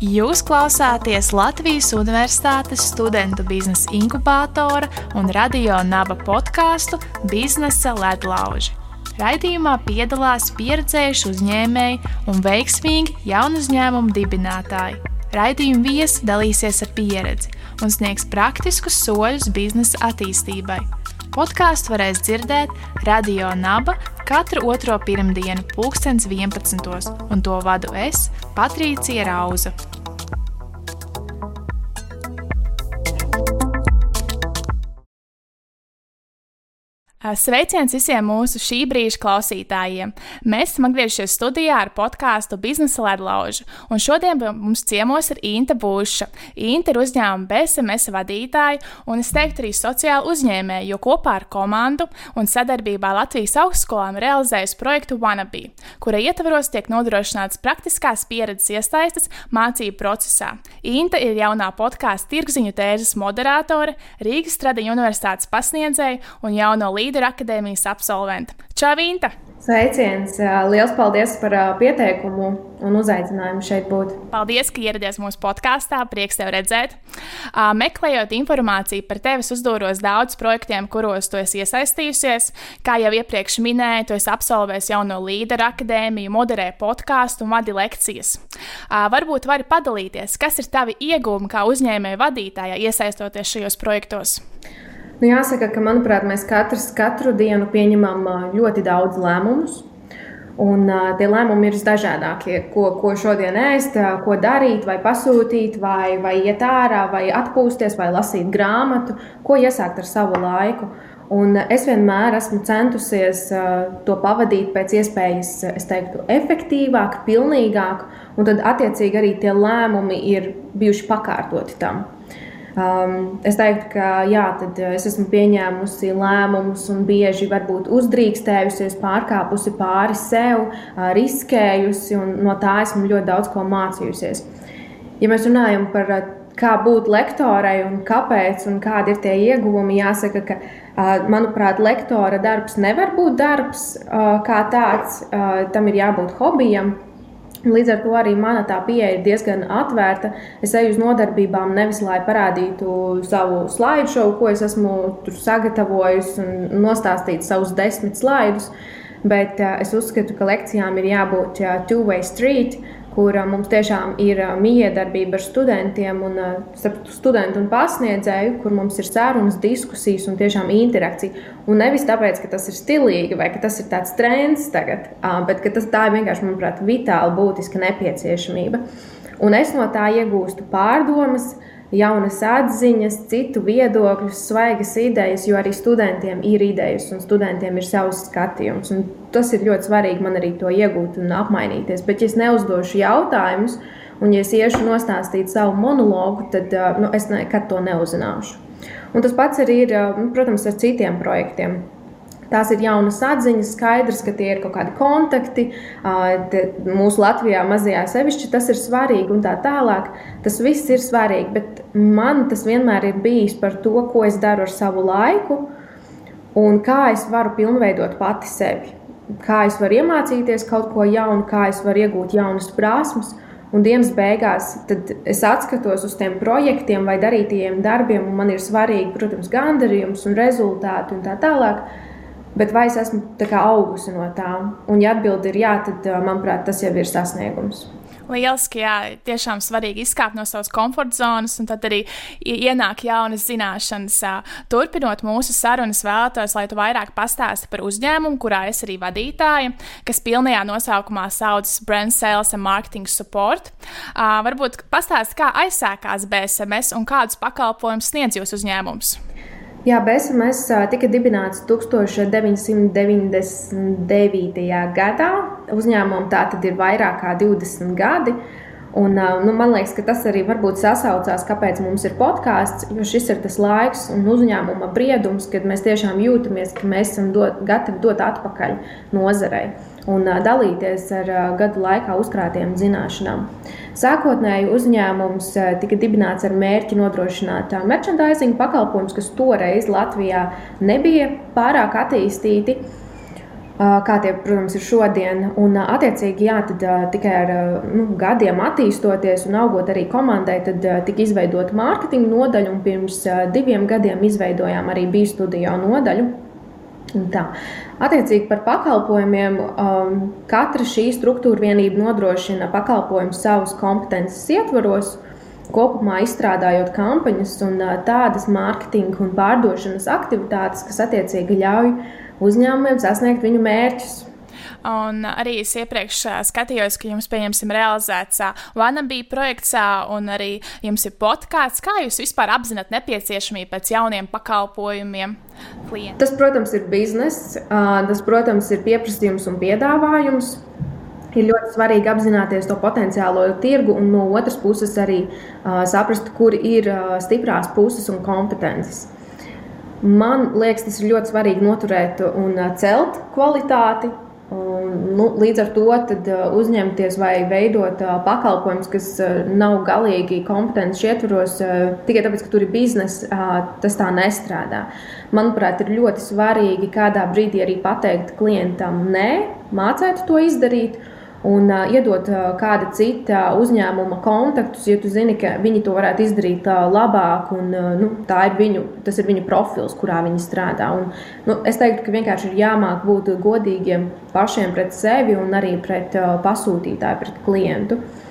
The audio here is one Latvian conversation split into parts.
Jūs klausāties Latvijas Universitātes studentu biznesa inkubātora un radio naba podkāstu Biznesa ledlauži. Raidījumā piedalās pieredzējuši uzņēmēji un veiksmīgi jaunu uzņēmumu dibinātāji. Raidījuma viesi dalīsies ar pieredzi un sniegs praktiskus soļus biznesa attīstībai. Podkāstu varēs dzirdēt Radio Naba katru otro pirmdienu, 2011. un to vadu es, Patricija Rauza. Sveiciens visiem mūsu šī brīža klausītājiem! Mēs esam atgriezušies studijā ar podkāstu Biznesa ledlaužu, un šodien mums ciemos ir Inte Būša. Inte ir uzņēmuma BSMS vadītāja un es teiktu arī sociāla uzņēmēja, jo kopā ar komandu un sadarbībā Latvijas augstskolām realizējusi projektu Wannabe, kura ietvaros tiek nodrošināts praktiskās pieredzes iesaistas mācību procesā. Inte ir jaunā podkāstu tirgziņu tēzes moderātore, Rīgas Tradiņu universitātes pasniedzēja un jauno līderi Līderu akadēmijas absolventa. Čau, Vinta! Sveiciens! Lielas paldies par pieteikumu un uzaicinājumu šeit būt. Paldies, ka ieradies mūsu podkāstā. Prieks tevi redzēt. Meklējot informāciju par tevi, uzdūros daudz projektiem, kuros tu esi iesaistījusies. Kā jau iepriekš minēju, tu esi absolvējis jauno līderu akadēmiju, moderē podkāstu un vadi lekcijas. Varbūt vari padalīties, kas ir tavi iegūmi kā uzņēmēja vadītājā, iesaistoties šajos projektos. Nu, jāsaka, ka manuprāt, mēs katrs katru dienu pieņemam ļoti daudz lēmumus. Un, uh, tie lēmumi ir visdažādākie. Ko, ko šodien ēst, ko darīt, vai pasūtīt, vai, vai iet ārā, vai atpūsties, vai lasīt grāmatu, ko iesākt ar savu laiku. Un es vienmēr esmu centusies uh, to pavadīt pēc iespējas, es teiktu, efektīvāk, pilnīgāk, un tad attiecīgi arī tie lēmumi ir bijuši pakārtoti tam. Um, es teiktu, ka jā, uh, es esmu pieņēmusi lēmumus un bieži varbūt uzdrīkstējusies, pārkāpusi pāri sev, uh, riskējusi, un no tā esmu ļoti daudz ko mācījusies. Ja mēs runājam par uh, kā būt lektorai un kāpēc un kādi ir tie ieguvumi, jāsaka, ka, uh, manuprāt, lektora darbs nevar būt darbs uh, kā tāds, uh, tam ir jābūt hobijam. Līdz ar to arī mana tā pieeja ir diezgan atvērta. Es eju uz nodarbībām nevis lai parādītu savu slaidu šovu, ko es esmu sagatavojis un nostāstītu savus desmit slaidus, bet uh, es uzskatu, ka lekcijām ir jābūt uh, two-way street kur mums tiešām ir miedarbība ar studentiem un studentu un pasniedzēju, kur mums ir sarunas, diskusijas un tiešām interakcija. Un nevis tāpēc, ka tas ir stilīgi vai ka tas ir tāds trends tagad, bet tas, tā ir vienkārši, manuprāt, vitāli būtiska nepieciešamība. Un es no tā iegūstu pārdomas, jaunas atziņas, citu viedokļus, svaigas idejas, jo arī studentiem ir idejas un studentiem ir savs skatījums. Un tas ir ļoti svarīgi man arī to iegūt un apmainīties. Bet, ja es neuzdošu jautājumus, un ja es iešu nostāstīt savu monologu, tad nu, es nekad to neuzzināšu. Un tas pats arī ir, protams, ar citiem projektiem. Tās ir jaunas atziņas, skaidrs, ka tie ir kaut kādi kontakti. Mūsu Latvijā mazajā sevišķi tas ir svarīgi un tā tālāk. Tas viss ir svarīgi, bet man tas vienmēr ir bijis par to, ko es daru ar savu laiku un kā es varu pilnveidot pati sevi. Kā es varu iemācīties kaut ko jaunu, kā es varu iegūt jaunas prasmes. Un dienas beigās es atskatos uz tiem projektiem vai darītajiem darbiem, un man ir svarīgi, protams, gandarījums un rezultāti un tā tālāk. Bet vai es esmu augusi no tā? Un, ja atbildi ir jā, tad, manuprāt, tas jau ir sasniegums. Lieliski, jā, tiešām svarīgi izkāpt no savas komforta zonas, un tad arī ienāk jaunas zināšanas. Turpinot mūsu sarunas, vēlētos, lai tu vairāk pastāsti par uzņēmumu, kurā es arī vadītāja, kas pilnajā nosaukumā saucas Brand Sales and Marketing Support. Varbūt pastāsti, kā aizsākās BSMS un kādus pakalpojumus sniedz jūsu uzņēmums. Jā, BSMS tika dibināts 1999. gadā. Uzņēmumam tā tad ir vairāk kā 20 gadi. Un, nu, man liekas, ka tas arī varbūt sasaucās, kāpēc mums ir podkāsts, jo šis ir tas laiks un uzņēmuma briedums, kad mēs tiešām jūtamies, ka mēs esam dot, gatavi dot atpakaļ nozarei un dalīties ar gadu laikā uzkrātiem zināšanām. Sākotnēji uzņēmums tika dibināts ar mērķi nodrošināt merchandising pakalpojumus, kas toreiz Latvijā nebija pārāk attīstīti. kā tie, protams, ir šodien. Un, attiecīgi, jā, tad tikai ar nu, gadiem attīstoties un augot arī komandai, tad tika izveidota mārketinga nodaļa, pirms diviem gadiem izveidojām arī bija studio nodaļu. Tā. Attiecīgi par pakalpojumiem, um, katra šī struktūra vienība nodrošina pakalpojumus savas kompetences ietvaros, kopumā izstrādājot kampaņas un uh, tādas mārketinga un pārdošanas aktivitātes, kas attiecīgi ļauj uzņēmumiem sasniegt viņu mērķus. Un arī es iepriekš skatījos, ka jums, pieņemsim, realizēts Vanabī projekts, un arī jums ir podkāsts. Kā jūs vispār apzināt nepieciešamību pēc jauniem pakalpojumiem? Klienti? Tas, protams, ir bizness, tas, protams, ir pieprasījums un piedāvājums. Ir ļoti svarīgi apzināties to potenciālo tirgu, un no otras puses arī uh, saprast, kur ir uh, stiprās puses un kompetences. Man liekas, tas ir ļoti svarīgi noturēt un celt kvalitāti. Un, nu, līdz ar to uzņemties vai veidot pakalpojumus, kas nav galīgi kompetents ietvaros, tikai tāpēc, ka tur ir biznesa, tas tā nestrādā. Manuprāt, ir ļoti svarīgi kādā brīdī arī pateikt klientam, nē, mācīt to izdarīt un uh, iedot uh, kāda cita uzņēmuma kontaktus, ja tu zini, ka viņi to varētu izdarīt uh, labāk, un uh, nu, ir viņu, tas ir viņu profils, kurā viņi strādā. Un, nu, es teiktu, ka vienkārši ir jāmāk būt godīgiem pašiem pret sevi un arī pret uh, pasūtītāju, pret klientu. Uh,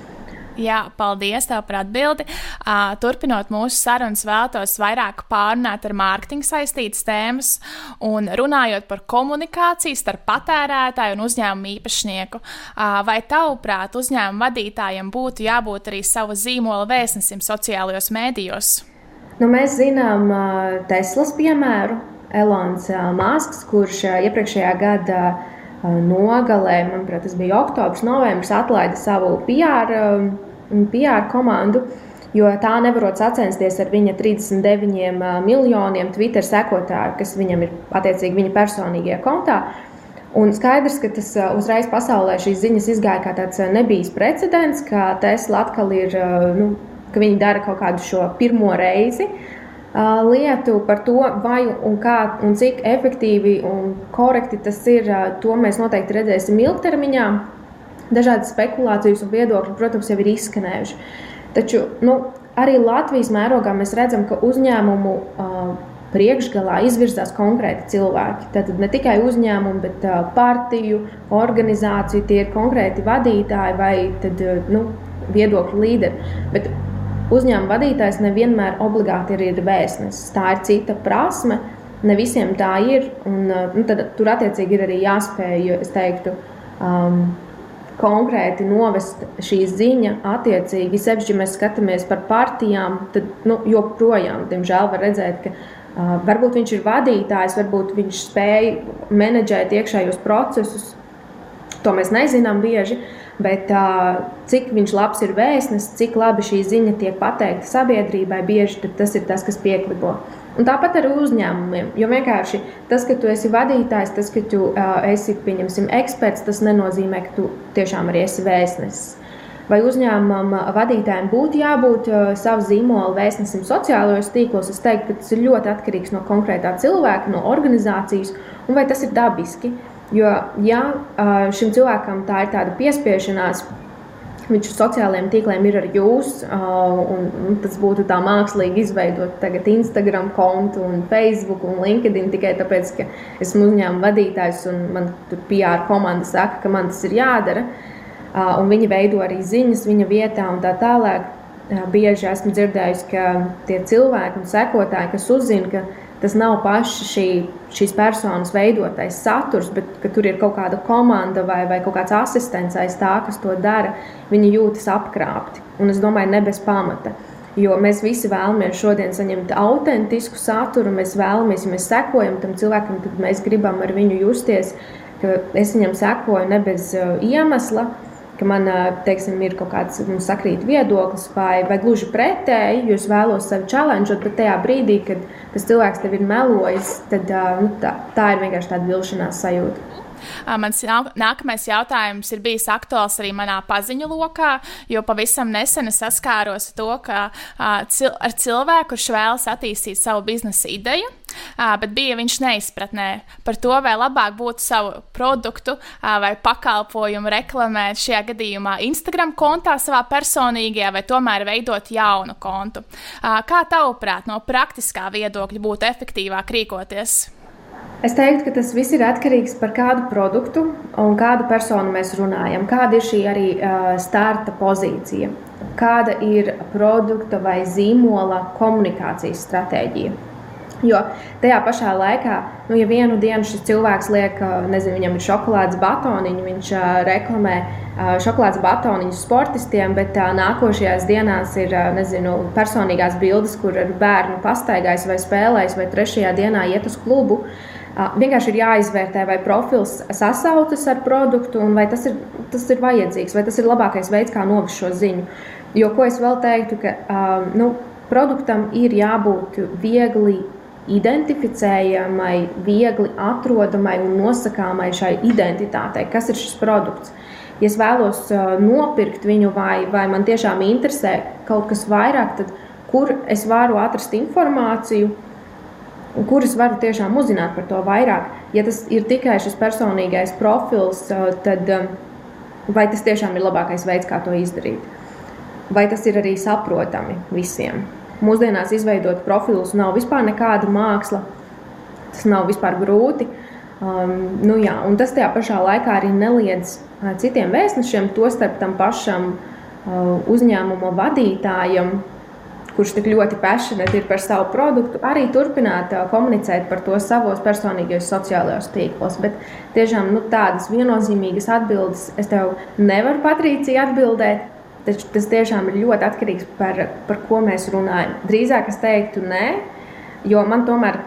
Jā, paldies tev par atbildi. Uh, turpinot mūsu sarunas, vēlos vairāk pārunāt ar mārketingu saistītas tēmas un runājot par komunikāciju starp patērētāju un uzņēmumu īpašnieku. Uh, vai tavuprāt, uzņēmuma vadītājiem būtu jābūt arī sava zīmola vēstnesim sociālajos mēdījos? Nu, mēs zinām uh, Teslas piemēru, Elonas uh, Masks, kurš uh, iepriekšējā gadā uh, nogalē, manuprāt, tas bija oktobris, novembris, atlaida savu PR PR komandu. Jo tā nevarot sacensties ar viņa 39 miljoniem Twitter sekotāju, kas viņam ir attiecīgi viņa personīgajā kontā. Un skaidrs, ka tas uzreiz pasaulē šīs ziņas izgāja kā tāds nebijis precedents, ka Tesla atkal ir, nu, ka viņi dara kaut kādu šo pirmo reizi lietu par to, vai un kā un cik efektīvi un korekti tas ir. To mēs noteikti redzēsim ilgtermiņā. Dažādas spekulācijas un viedokļi, protams, jau ir izskanējuši. Taču nu, arī Latvijas mērogā mēs redzam, ka uzņēmumu uh, priekšgalā izvirzās konkrēti cilvēki. Tad ne tikai uzņēmumu, bet uh, partiju, organizāciju, tie ir konkrēti vadītāji vai tad, uh, nu, viedokļu līderi. Bet uzņēmuma vadītājs nevienmēr obligāti ir, ir vēstnesis. Tā ir cita prasme. Ne visiem tā ir. Un, nu, tad, tur attiecīgi ir arī jāspēj, es teiktu, um, konkrēti novest šī ziņa attiecīgi. Sevišķi, ja mēs skatāmies par partijām, tad nu, joprojām, diemžēl, var redzēt, ka uh, varbūt viņš ir vadītājs, varbūt viņš spēj menedžēt iekšējos procesus. To mēs nezinām bieži, bet uh, cik viņš labs ir vēstnesis, cik labi šī ziņa tiek pateikta sabiedrībai, bieži tas ir tas, kas pieklibo. Un tāpat ar uzņēmumiem. Jo vienkārši tas, ka tu esi vadītājs, tas, ka tu uh, esi eksperts, tas nenozīmē, ka tu tiešām arī esi vēstnesis. Vai uzņēmumam vadītājiem būtu jābūt uh, savam zīmola vēstnesim sociālajos tīklos? Es teiktu, ka tas ir ļoti atkarīgs no konkrētā cilvēka, no organizācijas, un vai tas ir dabiski. Jo, ja uh, šim cilvēkam tā ir tāda piespiešanās, Viņš sociālajiem tīkliem ir ar jūs, un, un tas būtu tā mākslīgi izveidot tagad Instagram kontu un Facebook un LinkedIn tikai tāpēc, ka esmu uzņēmuma vadītājs un man tur PR komanda saka, ka man tas ir jādara. Un viņi veido arī ziņas viņa vietā un tā tālāk. Bieži esmu dzirdējusi, ka tie cilvēki un sekotāji, kas uzzina, ka tas nav paši šī, šīs personas veidotais saturs, bet tur ir kaut kāda komanda vai, vai kaut kāds asistents aiz tā, kas to dara. Viņi jūtas apkrāpti. Un es domāju, ne bez pamata. Jo mēs visi vēlamies šodien saņemt autentisku saturu, mēs vēlamies, ja mēs sekojam tam cilvēkam, tad mēs gribam ar viņu justies, ka es viņam sekoju ne bez uh, iemesla ka man teiksim, ir kaut kāds mums sakrīt viedoklis, vai, vai gluži pretēji, jo es vēlos sevi challengeot, bet tajā brīdī, kad tas cilvēks tev ir melojis, tad nu, tā, tā ir vienkārši tāda vilšanās sajūta. Mans nākamais jautājums ir bijis aktuāls arī manā paziņu lokā, jo pavisam nesen es saskāros ar to, ka ar cilvēku, kurš vēlas attīstīt savu biznesa ideju, bet bija viņš neizpratnē par to, vai labāk būtu savu produktu vai pakalpojumu reklamēt šajā gadījumā Instagram kontā savā personīgajā, vai tomēr veidot jaunu kontu. Kā tavuprāt, no praktiskā viedokļa būtu efektīvāk rīkoties? Es teiktu, ka tas viss ir atkarīgs no kādu produktu un kādu personu mēs runājam. Kāda ir šī arī uh, starta pozīcija, kāda ir produkta vai zīmola komunikācijas stratēģija. Jo tajā pašā laikā, nu, ja vienu dienu šis cilvēks liek, nezinu, viņam ir šokolādes batoniņi, viņš uh, reklamē uh, šokolādes batoniņus sportistiem, bet uh, nākošajās dienās ir nezinu, personīgās bildes, kur ir bērnu pastaigājis vai spēlējis, vai trešajā dienā iet uz klubu. Vienkārši ir jāizvērtē, vai profils sasaucas ar produktu, un vai tas ir, tas ir vajadzīgs, vai tas ir labākais veids, kā novest šo ziņu. Jo, ko es vēl teiktu, ka nu, produktam ir jābūt viegli identificējamai, viegli atrodamai un nosakāmai šai identitātei, kas ir šis produkts. Ja es vēlos nopirkt viņu, vai, vai man tiešām interesē kaut kas vairāk, tad kur es varu atrast informāciju, kur es varu tiešām uzzināt par to vairāk. Ja tas ir tikai šis personīgais profils, uh, tad um, vai tas tiešām ir labākais veids, kā to izdarīt? Vai tas ir arī saprotami visiem? Mūsdienās izveidot profilus nav vispār nekāda māksla. Tas nav vispār grūti. Um, nu jā, un tas tajā pašā laikā arī neliedz uh, citiem vēstnešiem, tostarp tam pašam uh, uzņēmuma vadītājam, kurš tik ļoti passionate ir par savu produktu, arī turpināt uh, komunicēt par to savos personīgajos sociālajos tīklos. Bet tiešām nu, tādas viennozīmīgas atbildes es tev nevaru, Patricija, atbildēt. Taču tas tiešām ir ļoti atkarīgs no par, par ko mēs runājam. Drīzāk es teiktu, nē, jo man tomēr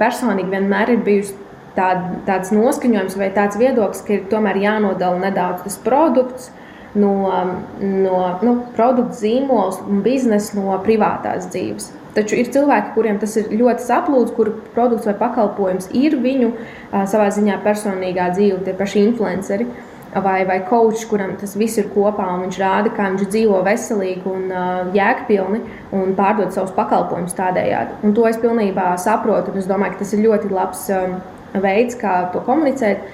personīgi vienmēr ir bijusi tād, tāds noskaņojums vai tāds viedoklis, ka ir tomēr jānodala nedaudz tas produkts. No, no nu, produkta zīmols un biznesa no privātās dzīves. Taču ir cilvēki, kuriem tas ir ļoti saplūds, kuru produkts vai pakalpojums ir viņu uh, savā ziņā personīgā dzīve, tie paši influenceri. Uh, vai, vai coach, kuram tas viss ir kopā, un viņš rāda, kā viņš dzīvo veselīgi un uh, jēgpilni un pārdod savus pakalpojumus tādējādi. Un to es pilnībā saprotu, un es domāju, ka tas ir ļoti labs um, veids, kā to komunicēt.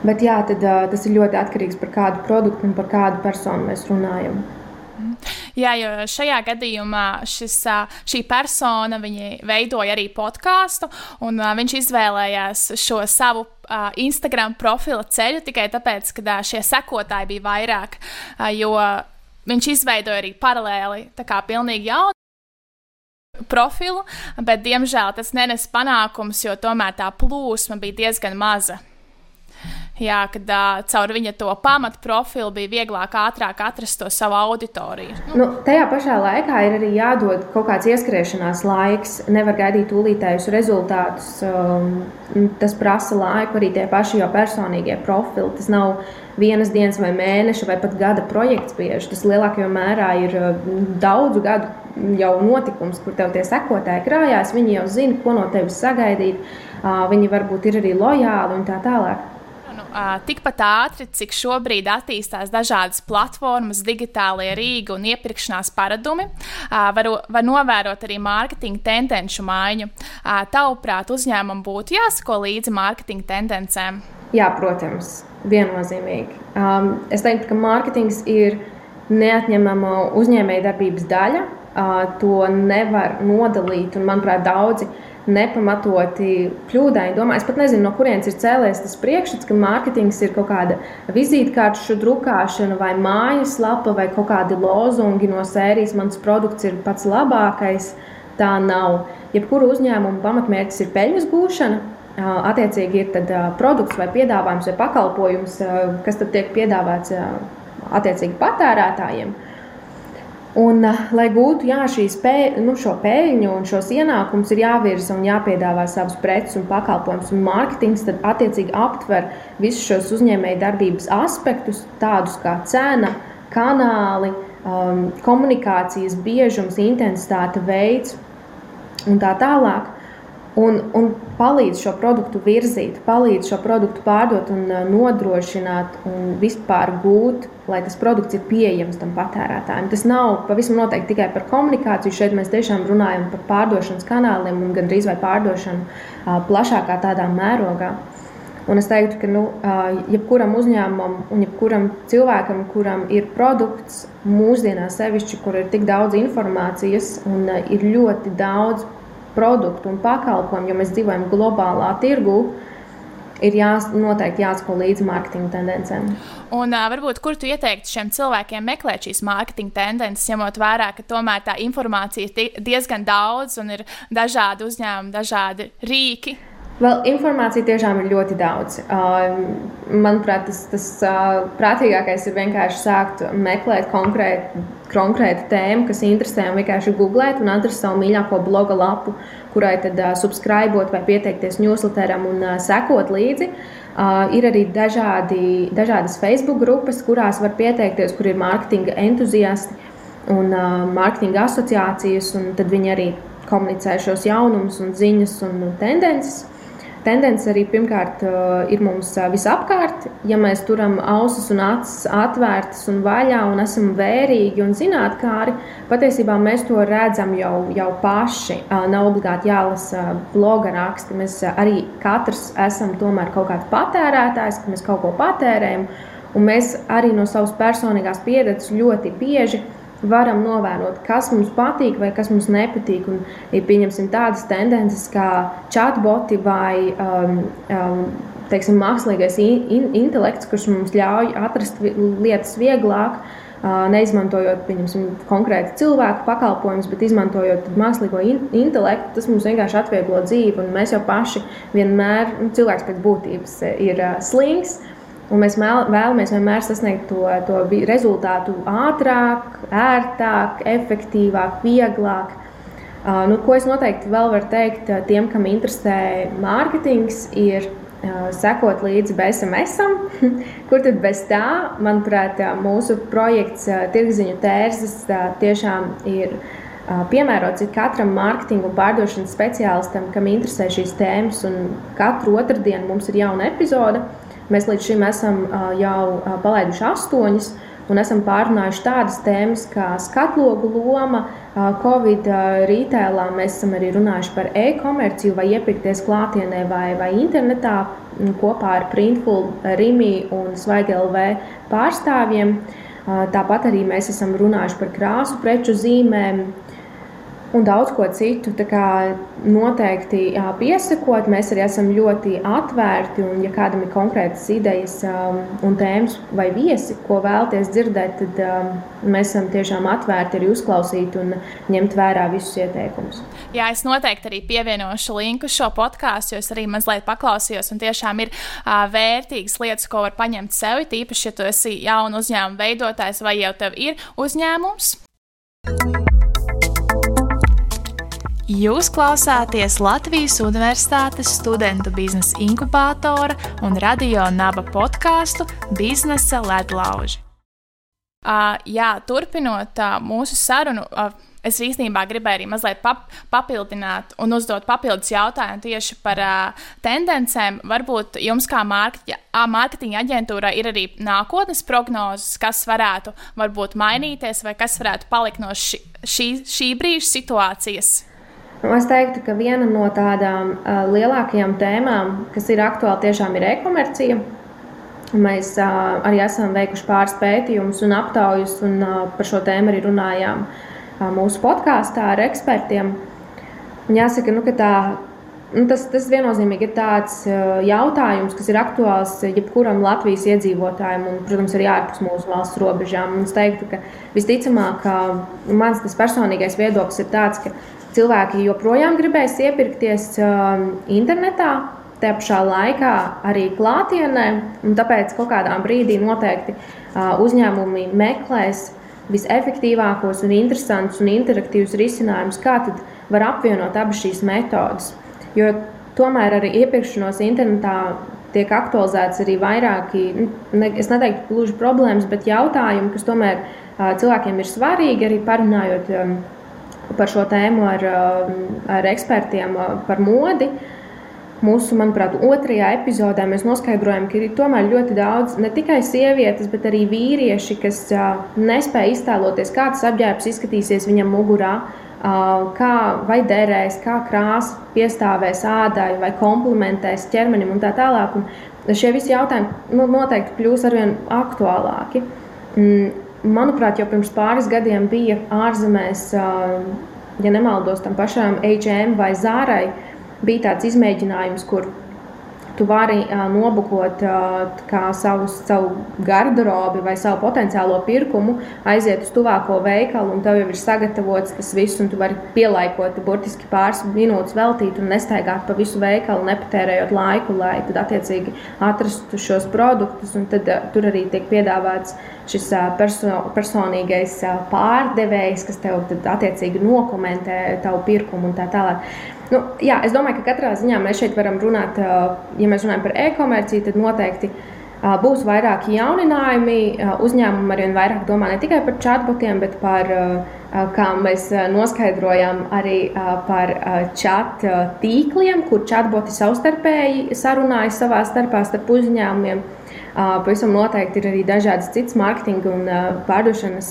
Bet jā, tad, tas ir ļoti atkarīgs par kādu produktu un par kādu personu mēs runājam. Jā, jo šajā gadījumā šis, šī persona veidoja arī podkāstu, un viņš izvēlējās šo savu Instagram profila ceļu tikai tāpēc, ka šie sekotāji bija vairāk, jo viņš izveidoja arī paralēli tā kā pilnīgi jaunu profilu, bet diemžēl tas nenes panākumus, jo tomēr tā plūsma bija diezgan maza. Jā, kad uh, caur viņa to pamatu profilu bija vieglāk, ātrāk atrast to savu auditoriju. Nu. Tajā pašā laikā ir arī jādod kaut kāds ieskriešanās laiks. Nevar gaidīt tūlītējus rezultātus. Um, tas prasa laiku arī tie paši jau personīgie profili. Tas nav vienas dienas vai mēneša vai pat gada projekts bieži. Tas lielākajā mērā ir daudzu gadu jau notikums, kur tev tie sekotāji krājās. Viņi jau zina, ko no tevis sagaidīt. Viņi varbūt ir arī lojāli un tā tālāk tikpat ātri, cik šobrīd attīstās dažādas platformas, digitālie rīki un iepirkšanās paradumi, var, var novērot arī mārketinga tendenci maiņu. Tavuprāt, uzņēmumam būtu jāsako līdzi mārketinga tendencēm? Jā, protams, viennozīmīgi. Um, es teiktu, ka mārketings ir neatņemama uzņēmējdarbības daļa. Uh, to nevar nodalīt, un manuprāt, daudzi uh, nepamatoti kļūdaini domā. Es pat nezinu, no kurienes ir cēlies tas priekšstats, ka mārketings ir kaut kāda vizītkāršu drukāšana vai mājaslapa vai kaut kādi lozungi no sērijas. Mans produkts ir pats labākais. Tā nav. Jebkuru uzņēmumu pamatmērķis ir peļņas gūšana. Attiecīgi ir produkts vai piedāvājums vai pakalpojums, kas tiek piedāvāts attiecīgi patērētājiem. Un, eh, lai gūtu jā, pēļ, nu, šo peļņu un šos ienākumus, ir jāvirza un jāpiedāvā savus preces un pakalpojumus. Un mārketings tad attiecīgi aptver visus šos uzņēmēju darbības aspektus, tādus kā cena, kanāli, um, komunikācijas biežums, intensitāte, veids un tā tālāk. Un, un palīdz šo produktu virzīt, palīdz šo produktu pārdot un uh, nodrošināt un vispār gūt, lai tas produkts ir pieejams tam patērētājiem. Tas nav pavisam noteikti tikai par komunikāciju. Šeit mēs tiešām runājam par pārdošanas kanāliem un gandrīz vai pārdošanu uh, plašākā tādā mērogā. Un es teiktu, ka nu, uh, jebkuram uzņēmumam un jebkuram cilvēkam, kuram ir produkts, mūsdienās sevišķi, kur ir tik daudz informācijas un ir ļoti daudz produktu un pakalpojumu, jo mēs dzīvojam globālā tirgu, ir jās, noteikti jāsako līdzi mārketinga tendencēm. Un uh, varbūt kur tu ieteiktu šiem cilvēkiem meklēt šīs mārketinga tendences, ņemot vērā, ka tomēr tā informācija ir diezgan daudz un ir dažādi uzņēmumi, dažādi rīki. Vēl informācija tiešām ir ļoti daudz. Manuprāt, tas, tas prātīgākais ir vienkārši sākt meklēt konkrētu, konkrētu tēmu, kas interesē, un vienkārši googlēt un atrast savu mīļāko bloga lapu, kurai tad subscribot vai pieteikties newsletteram un sekot līdzi. Uh, ir arī dažādi, dažādas Facebook grupas, kurās var pieteikties, kur ir mārketinga entuziasti un uh, mārketinga asociācijas, un tad viņi arī komunicē šos jaunumus, un ziņas un tendences. Tendence arī pirmkārt ir mums visapkārt. Ja mēs turam ausis un acis atvērtas un vaļā un esam vērīgi un zinātnīgi, patiesībā mēs to redzam jau, jau paši. Nav obligāti jālasa bloga raksti. Mēs arī katrs esam tomēr kaut kāds patērētājs, ka mēs kaut ko patērējam. Un mēs arī no savas personīgās pieredzes ļoti bieži varam novērot, kas mums patīk vai kas mums nepatīk. Un, ja pieņemsim tādas tendences kā chatboti vai um, um, teiksim, mākslīgais in, in, intelekts, kurš mums ļauj atrast lietas vieglāk. Uh, neizmantojot konkrēti cilvēku pakalpojumus, bet izmantojot mākslīgo in intelektu, tas mums vienkārši atvieglo dzīvi. Mēs jau paši vienmēr, nu, cilvēks pēc būtības ir uh, slings, uh, Un mēs vēlamies vienmēr sasniegt to, to rezultātu ātrāk, ērtāk, efektīvāk, vieglāk. Uh, nu, ko es noteikti vēl varu teikt tiem, kam interesē mārketings, ir uh, sekot līdzi BSMSam, kur tad bez tā, manuprāt, mūsu projekts uh, Tirgziņu tērzes tiešām ir piemērots katram mārketinga un pārdošanas speciālistam, kam interesē šīs tēmas. Katru otrdienu mums ir jauna epizode. Mēs līdz šim esam jau palaiduši astoņas. Un esam pārunājuši tādas tēmas kā skatlogu loma, Covid retailā. Mēs esam arī runājuši par e-komerciju, vai iepirkties klātienē vai, vai internetā kopā ar Printful, Rimi un Svaigelv pārstāvjiem. Tāpat arī mēs esam runājuši par krāsu preču zīmēm, un daudz ko citu. Noteikti piesakot, mēs arī esam ļoti atvērti. Un, ja kādam ir konkrētas idejas un tēmas vai viesi, ko vēlaties dzirdēt, tad mēs esam tiešām atvērti arī uzklausīt un ņemt vērā visus ieteikumus. Jā, es noteikti arī pievienošu linku šo podkāstu, jo es arī mazliet paklausījos. Tiešām ir uh, vērtīgas lietas, ko var paņemt sev. Tīpaši, ja tu esi jauns uzņēmuma veidotājs vai jau tev ir uzņēmums. Jūs klausāties Latvijas Universitātes studentu biznesa inkubātora un radio naba podkāstu Biznesa ledlauži. Uh, jā, turpinot uh, mūsu sarunu, uh, es īstenībā gribēju arī mazliet pap papildināt un uzdot papildus jautājumu tieši par uh, tendencēm. Varbūt jums, kā mārketinga aģentūrai, ir arī nākotnes prognozes, kas varētu varbūt mainīties vai kas varētu palikt no ši, šī, šī brīža situācijas. Nu, es teiktu, ka viena no tādām uh, lielākajām tēmām, kas ir aktuāla, tiešām ir e-komercija. Mēs uh, arī esam veikuši pāris pētījumus un aptaujas, un uh, par šo tēmu arī runājām uh, mūsu podkāstā ar ekspertiem. Un jāsaka, nu, ka tā, nu, tas, tas viennozīmīgi ir tāds uh, jautājums, kas ir aktuāls jebkuram Latvijas iedzīvotājam, un, protams, arī ārpus mūsu valsts robežām. Un es teiktu, ka visticamāk, ka mans personīgais viedoklis ir tāds, ka cilvēki joprojām gribēs iepirkties um, internetā, te pašā laikā arī klātienē. Tāpēc kaut kādā brīdī noteikti uh, uzņēmumi meklēs visefektīvākos, un interesantus un interaktīvus risinājumus, kā var apvienot abas šīs metodes. Jo tomēr arī iepirkšanos internetā tiek aktualizēts arī vairāki, nu, ne, es neteiktu, gluži problēmas, bet jautājumi, kas tomēr uh, cilvēkiem ir svarīgi, arī parunājot. Um, par šo tēmu ar, ar ekspertiem par modi. Mūsu, manuprāt, otrajā epizodē mēs noskaidrojam, ka ir tomēr ļoti daudz ne tikai sievietes, bet arī vīrieši, kas nespēja iztēloties, kā tas apģērbs izskatīsies viņam mugurā, kā vai derēs, kā krāsa piestāvēs ādai vai komplementēs ķermenim un tā tālāk. Un šie visi jautājumi nu, noteikti kļūs arvien aktuālāki. Manuprāt, jau pirms pāris gadiem bija ārzemēs, ja nemaldos, tam pašām HM vai Zārai bija tāds izmēģinājums, kur tu vari uh, nobukot uh, savu, savu garderobi vai savu potenciālo pirkumu, aiziet uz tuvāko veikalu, un tev jau ir sagatavots tas viss, un tu vari pielaikot, burtiski pāris minūtes veltīt un nestaigāt pa visu veikalu, nepatērējot laiku, lai tad attiecīgi atrastu šos produktus. Tad uh, tur arī tiek piedāvāts šis uh, perso personīgais uh, pārdevējs, kas tev attiecīgi nokomentē tavu pirkumu un tā tālāk. Nu, jā, es domāju, ka katrā ziņā mēs šeit varam runāt, ja mēs runājam par e-komerciju, tad noteikti būs vairāki jauninājumi. Uzņēmumi arvien vairāk domā ne tikai par chatbotiem, bet par, kā mēs noskaidrojam, arī par chat tīkliem, kur chatboti savstarpēji sarunājas savā starpā starp uzņēmumiem. Pavisam noteikti ir arī dažādas citas mārketinga un pārdošanas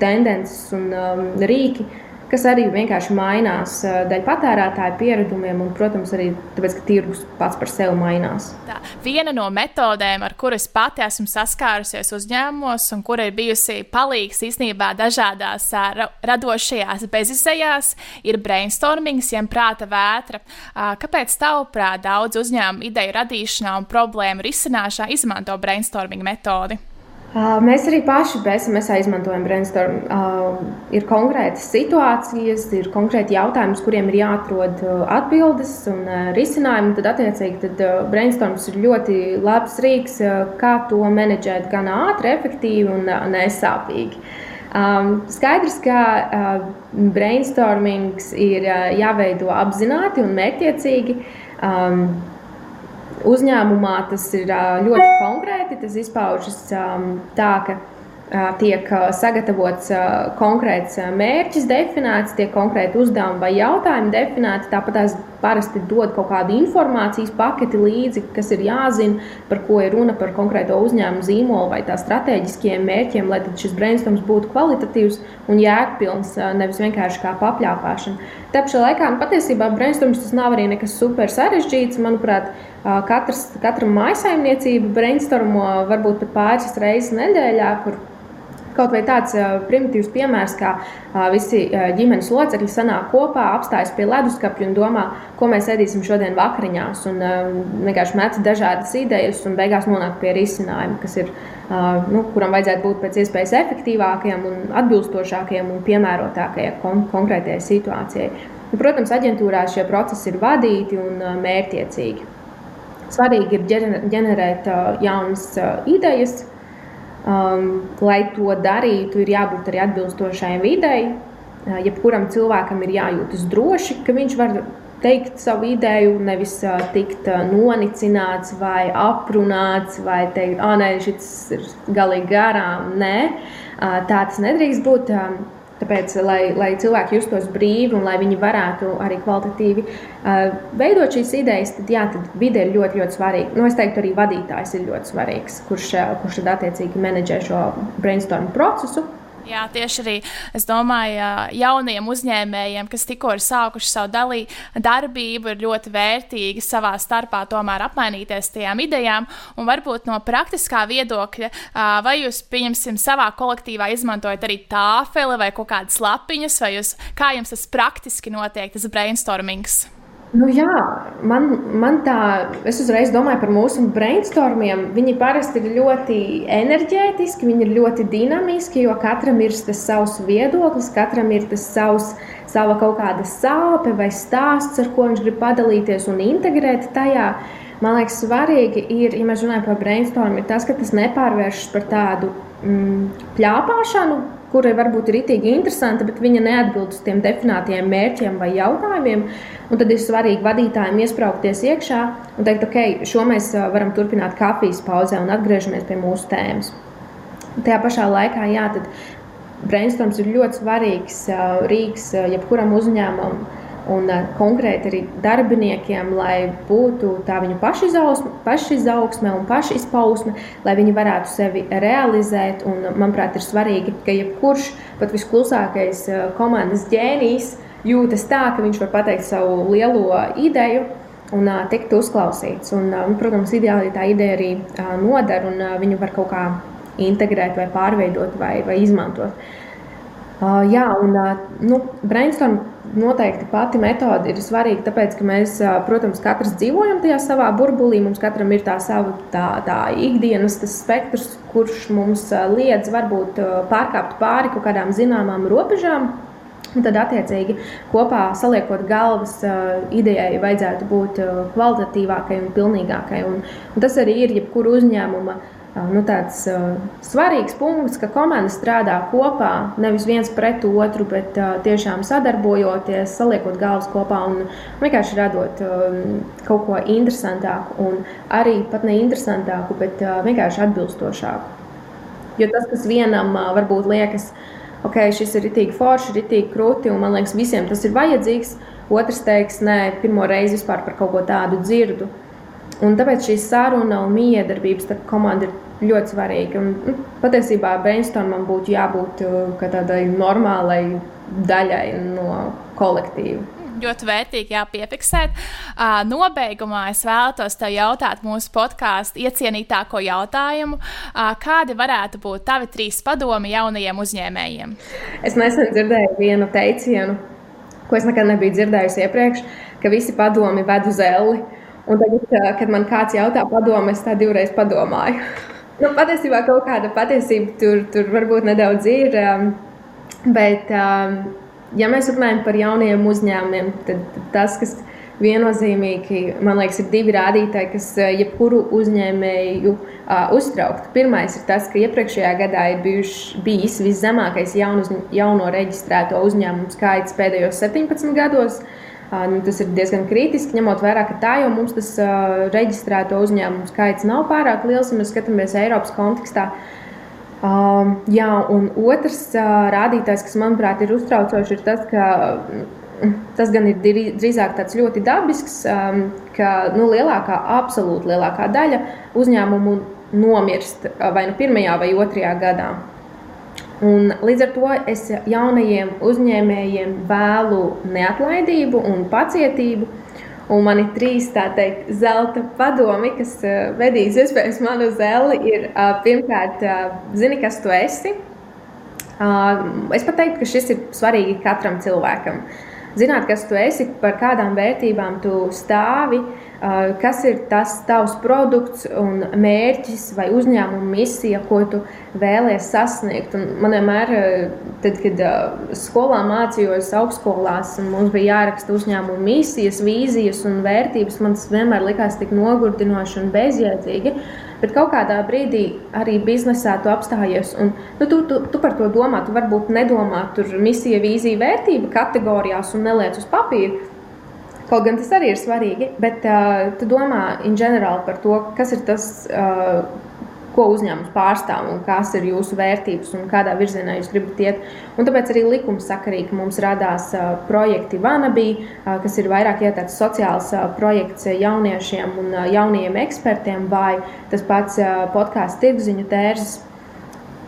tendences un rīki, kas arī vienkārši mainās dēļ patērētāju pieredumiem un, protams, arī tāpēc, ka tirgus pats par sevi mainās. Tā, viena no metodēm, ar kuras pati esmu saskārusies uzņēmumos un kura ir bijusi palīgs īstenībā dažādās radošajās bezizējās, ir brainstormings, jeb prāta vētra. Kāpēc tavuprāt daudz uzņēmumu ideju radīšanā un problēmu risināšanā izmanto brainstorming metodi? Mēs arī paši BSMS izmantojam brainstorm. Ir konkrētas situācijas, ir konkrēti jautājumi, kuriem ir jāatrod atbildes un risinājumi. Tad, attiecīgi, tad brainstorms ir ļoti labs rīks, kā to menedžēt gan ātri, efektīvi un nesāpīgi. Skaidrs, ka brainstormings ir jāveido apzināti un mērķiecīgi uzņēmumā tas ir ļoti konkrēti. Tas izpaužas tā, ka tiek sagatavots konkrēts mērķis, definēts, tiek konkrēti uzdevumi vai jautājumi definēti. Tāpat tās parasti dod kaut kādu informācijas paketi līdzi, kas ir jāzina, par ko ir runa, par konkrēto uzņēmumu zīmolu vai tā strateģiskiem mērķiem, lai šis brainstorms būtu kvalitatīvs un jēgpilns, nevis vienkārši kā papļāpāšana. Tā pašā laikā nu, patiesībā brainstorms tas nav arī nekas super sarežģīts. Manuprāt, katrs, katra mājsaimniecība brainstormo varbūt pat pāris reizes nedēļā, kur Kaut vai tāds primitīvs piemērs, kā visi ģimenes locekļi sanāk kopā, apstājas pie leduskapja un domā, ko mēs ēdīsim šodien vakariņās. Un vienkārši met dažādas idejas un beigās nonāk pie risinājuma, kas ir, nu, kuram vajadzētu būt pēc iespējas efektīvākajam un atbilstošākajam un piemērotākajai kon konkrētajai situācijai. Nu, protams, aģentūrā šie procesi ir vadīti un mērķiecīgi. Svarīgi ir ģenerēt jaunas idejas, Um, lai to darītu, ir jābūt arī atbilstošai videi. Uh, jebkuram cilvēkam ir jājūtas droši, ka viņš var teikt savu ideju, nevis uh, tikt uh, nonicināts vai aprunāts, vai teikt, ah, nē, šis ir galīgi garām. Nē, uh, tā tas nedrīkst būt. Um, Tāpēc, lai, lai cilvēki justos brīvi un lai viņi varētu arī kvalitatīvi uh, veidot šīs idejas, tad, jā, tad vide ir ļoti, ļoti svarīga. Nu, es teiktu, arī vadītājs ir ļoti svarīgs, kurš, kurš tad attiecīgi menedžē šo brainstorm procesu. Jā, tieši arī es domāju, jauniem uzņēmējiem, kas tikko ir sākuši savu dalī, darbību, ir ļoti vērtīgi savā starpā tomēr apmainīties tajām idejām. Un varbūt no praktiskā viedokļa, vai jūs, pieņemsim, savā kolektīvā izmantojat arī tāfeli vai kaut kādas lapiņas, vai jūs, kā jums tas praktiski notiek, tas brainstormings? Nu, jā, man, man tā, es uzreiz domāju par mūsu brainstormiem. Viņi parasti ir ļoti enerģētiski, viņi ir ļoti dinamiski, jo katram ir tas savs viedoklis, katram ir tas savs, sava kaut kāda sāpe vai stāsts, ar ko viņš grib padalīties un integrēt tajā. Man liekas, svarīgi ir, ja mēs runājam par brainstormu, ir tas, ka tas nepārvēršas par tādu mm, plāpāšanu, kurai varbūt ir itīgi interesanta, bet viņa neatbild uz tiem definētiem mērķiem vai jautājumiem. Un tad ir svarīgi vadītājiem iesprāgties iekšā un teikt, ok, šo mēs varam turpināt kafijas pauzē un atgriežamies pie mūsu tēmas. Tajā pašā laikā, jā, tad brainstorms ir ļoti svarīgs rīks jebkuram uzņēmumam un konkrēti arī darbiniekiem, lai būtu tā viņu pašizaugsme un pašizpausme, lai viņi varētu sevi realizēt. Un, manuprāt, ir svarīgi, ka jebkurš pat visklusākais komandas ģēnijs jūtas tā, ka viņš var pateikt savu lielo ideju. Un uh, tikt uzklausīts. Un, uh, protams, ideāli tā ideja arī uh, noder, un uh, viņu var kaut kā integrēt, vai pārveidot, vai, vai izmantot. Uh, jā, un uh, nu, brainstorm noteikti pati metode ir svarīga, tāpēc, ka mēs, protams, katrs dzīvojam tajā savā burbulī. Mums katram ir tā sava tā, tā ikdienas spektrs, kurš mums liedz varbūt pārkāpt pāri kaut kādām zināmām robežām. Un tad, attiecīgi, kopā saliekot galvas, idejai vajadzētu būt kvalitatīvākai un pilnīgākai. Un, un tas arī ir jebkura uzņēmuma uh, nu, tāds uh, svarīgs punkts, ka komanda strādā kopā, nevis viens pret otru, bet uh, tiešām sadarbojoties, saliekot galvas kopā un vienkārši radot uh, kaut ko interesantāku, un arī pat ne interesantāku, bet uh, vienkārši atbilstošāku. Jo tas, kas vienam uh, varbūt liekas, ok, šis ir itīgi forši, itīgi krūti, un man liekas, visiem tas ir vajadzīgs, otrs teiks, nē, pirmo reizi vispār par kaut ko tādu dzirdu. Un tāpēc šī saruna un miedarbības starp komandu ir ļoti svarīgi. Un, nu, patiesībā brainstormam būtu jābūt uh, tādai normālai daļai no kolektīva. Ļoti vērtīgi jāpiefiksēt. Uh, nobeigumā es vēlētos te jautāt mūsu podkāstu iecienītāko jautājumu. Uh, kādi varētu būt tavi trīs padomi jaunajiem uzņēmējiem? Es nesen dzirdēju vienu teicienu, ko es nekad nebiju dzirdējusi iepriekš, ka visi padomi ved uz elli. Un tagad, kad man kāds jautā padomu, es tā divreiz padomāju. Nu, patiesībā kaut kāda patiesība tur, tur varbūt nedaudz ir. Um, bet, um, ja mēs runājam par jauniem uzņēmumiem, tad tas, kas viennozīmīgi, man liekas, ir divi rādītāji, kas uh, jebkuru uzņēmēju uh, uztrauktu. Pirmais ir tas, ka iepriekšējā gadā ir bijuši, bijis viszemākais jaunu, jauno reģistrēto uzņēmumu skaits pēdējos 17 gados. Uh, Nu, tas ir diezgan kritiski, ņemot vērā, ka tā jau mums tas uh, reģistrēto uzņēmumu skaits nav pārāk liels, ja mēs skatāmies Eiropas kontekstā. Um, jā, un otrs uh, rādītājs, kas manuprāt ir uztraucošs, ir tas, ka tas gan ir drīzāk tāds ļoti dabisks, um, ka nu, lielākā, absolūti lielākā daļa uzņēmumu nomirst vai nu pirmajā vai otrajā gadā. Un līdz ar to es jaunajiem uzņēmējiem vēlu neatlaidību un pacietību. Un man ir trīs teikt, zelta padomi, kas vedīs iespējams manu zeli. Ir, pirmkārt, zini, kas tu esi. Es pat teiktu, ka šis ir svarīgi katram cilvēkam. Zināt, kas tu esi, par kādām vērtībām tu stāvi, uh, kas ir tas tavs produkts un mērķis vai uzņēmuma misija, ko tu vēlēsies sasniegt. Un man vienmēr, tad, kad skolā mācījos augstskolās, un mums bija jāraksta uzņēmuma misijas, vīzijas un vērtības, man tas vienmēr likās tik nogurdinoši un bezjēdzīgi. Bet kaut kādā brīdī arī biznesā tu apstājies, un nu, tu, tu, tu par to domā. Tu varbūt nedomā tur misija, vīzija, vērtība kategorijās un neliec uz papīra. Kaut gan tas arī ir svarīgi, bet uh, tu domā general par to, kas ir tas, uh, ko uzņēmums pārstāv un kas ir jūsu vērtības un kādā virzienā jūs gribat iet. Un tāpēc arī likums sakarīgi mums radās uh, projekti Vanabī, uh, kas ir vairāk tāds sociāls uh, projekts jauniešiem un uh, jaunajiem ekspertiem, vai tas pats uh, podkāsts tirgziņu tērzes.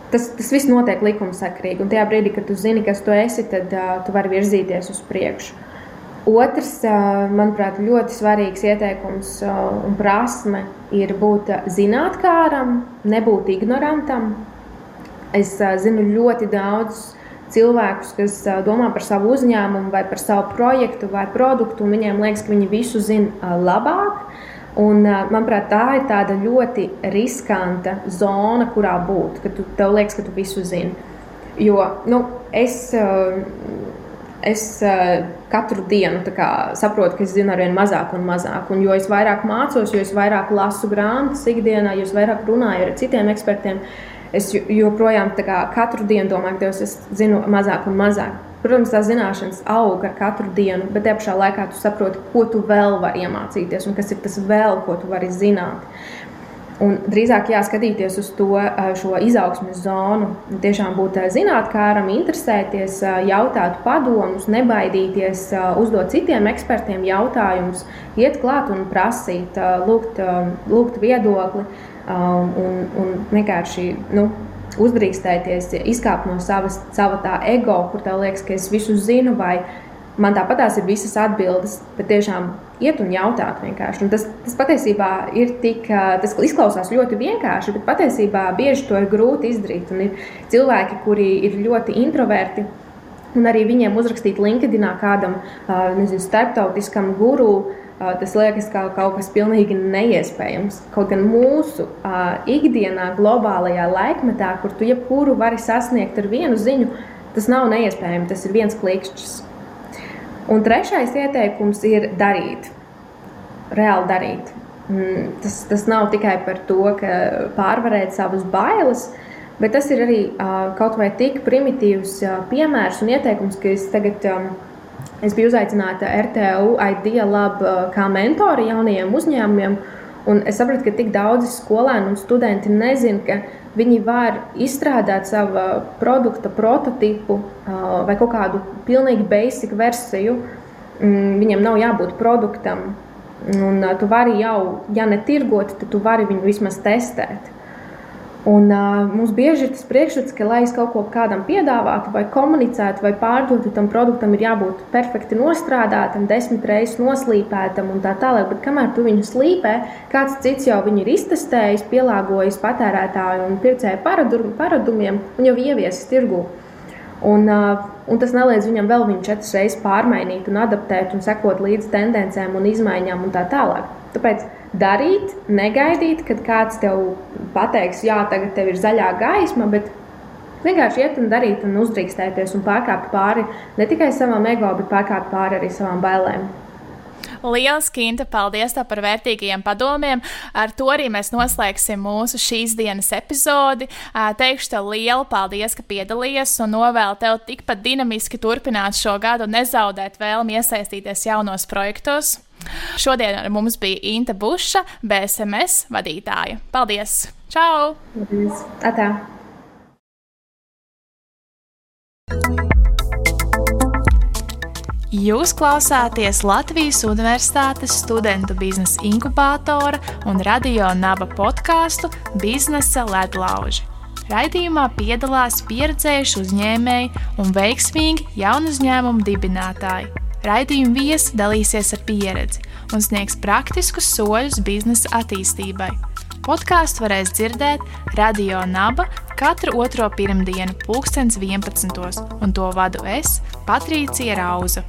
Tas, tas viss notiek likumsakrīgi, un tajā brīdī, kad tu zini, kas tu esi, tad uh, tu vari virzīties uz priekšu. Otrs, manuprāt, ļoti svarīgs ieteikums un prasme ir būt zinātnēkāram, nebūt ignorantam. Es zinu ļoti daudz cilvēkus, kas domā par savu uzņēmumu, vai par savu projektu vai produktu, un viņiem liekas, ka viņi visu zina labāk. Un, manuprāt, tā ir tāda ļoti riskanta zona, kurā būt, kad tu, tev liekas, ka tu visu zini. Jo nu, es es uh, katru dienu kā, saprotu, ka es zinu ar vien mazāk un mazāk. Un jo es vairāk mācos, jo vairāk lasu grāmatas ikdienā, jo vairāk runāju ar citiem ekspertiem, es joprojām kā, katru dienu domāju, ka Dievs, es zinu mazāk un mazāk. Protams, tās zināšanas aug ar katru dienu, bet te pašā laikā tu saproti, ko tu vēl vari iemācīties un kas ir tas vēl, ko tu vari zināt. Un drīzāk jāskatīties uz to šo izaugsmes zonu. Tiešām būt zinātnēkāram, interesēties, jautāt padomus, nebaidīties, uzdot citiem ekspertiem jautājumus, iet klāt un prasīt, lūgt, lūgt viedokli un, un vienkārši nu, uzdrīkstēties, izkāpt no savas, sava tā ego, kur tev liekas, ka es visu zinu, vai man tāpatās ir visas atbildes, bet tiešām iet un jautāt vienkārši. Un tas, tas patiesībā ir tik, tas izklausās ļoti vienkārši, bet patiesībā bieži to ir grūti izdarīt. Un ir cilvēki, kuri ir ļoti introverti. Un arī viņiem uzrakstīt LinkedInā kādam nezinu, starptautiskam guru, tas liekas kā kaut kas pilnīgi neiespējams. Kaut gan mūsu ikdienā, globālajā laikmetā, kur tu jebkuru vari sasniegt ar vienu ziņu, tas nav neiespējami. Tas ir viens klikšķis. Un trešais ieteikums ir darīt, reāli darīt. Mm, tas, tas nav tikai par to, ka pārvarēt savas bailes, bet tas ir arī uh, kaut vai tik primitīvs uh, piemērs un ieteikums, ka es tagad es biju uzaicināta RTU Idea Lab uh, kā mentori jaunajiem uzņēmumiem. Un es sapratu, ka tik daudzi skolēni un studenti nezina, ka viņi var izstrādāt savu produkta prototipu vai kaut kādu pilnīgi basic versiju. Mm, viņam nav jābūt produktam. Un tu vari jau, ja ne tirgot, tad tu vari viņu vismaz testēt. Un, uh, mums bieži ir tas priekšstats, ka, lai es kaut ko kādam piedāvātu, vai komunicētu, vai pārdotu, tam produktam ir jābūt perfekti nostrādātam, desmit reizes noslīpētam un tā tālāk. Bet kamēr tu viņu slīpē, kāds cits jau viņu ir iztestējis, pielāgojis patērētāju un pircēju paradumiem un jau ieviesis tirgū. Un, uh, un tas neliedz viņam vēl viņu četras reizes pārmainīt, un adaptēt un sekot līdzi tendencēm un izmaiņām un tā tālāk. Tāpēc darīt, negaidīt, kad kāds tev pateiks, jā, tagad tev ir zaļā gaisma, bet vienkārši iet un darīt un uzdrīkstēties un pārkāpt pāri ne tikai savam ego, bet pārkāpt pāri arī savām bailēm. Lielas, Kinta, paldies par vērtīgajiem padomiem. Ar to arī mēs noslēgsim mūsu šīs dienas epizodi. Teikšu tev lielu paldies, ka piedalījies un novēlu tev tikpat dinamiski turpināt šo gadu un nezaudēt vēlmi iesaistīties jaunos projektos. Šodien ar mums bija Inte Buša, BSMS vadītāja. Paldies! Čau! Paldies! Atā. Jūs klausāties Latvijas Universitātes studentu biznesa inkubātora un radio naba podkāstu Biznesa ledlauži. Raidījumā piedalās pieredzējuši uzņēmēji un veiksmīgi jaunu uzņēmumu dibinātāji. Raidījuma viesi dalīsies ar pieredzi un sniegs praktiskus soļus biznesa attīstībai. Podkāstu varēs dzirdēt Radio Naba katru otro pirmdienu, 2011. un to vadu es, Patricija Rauza.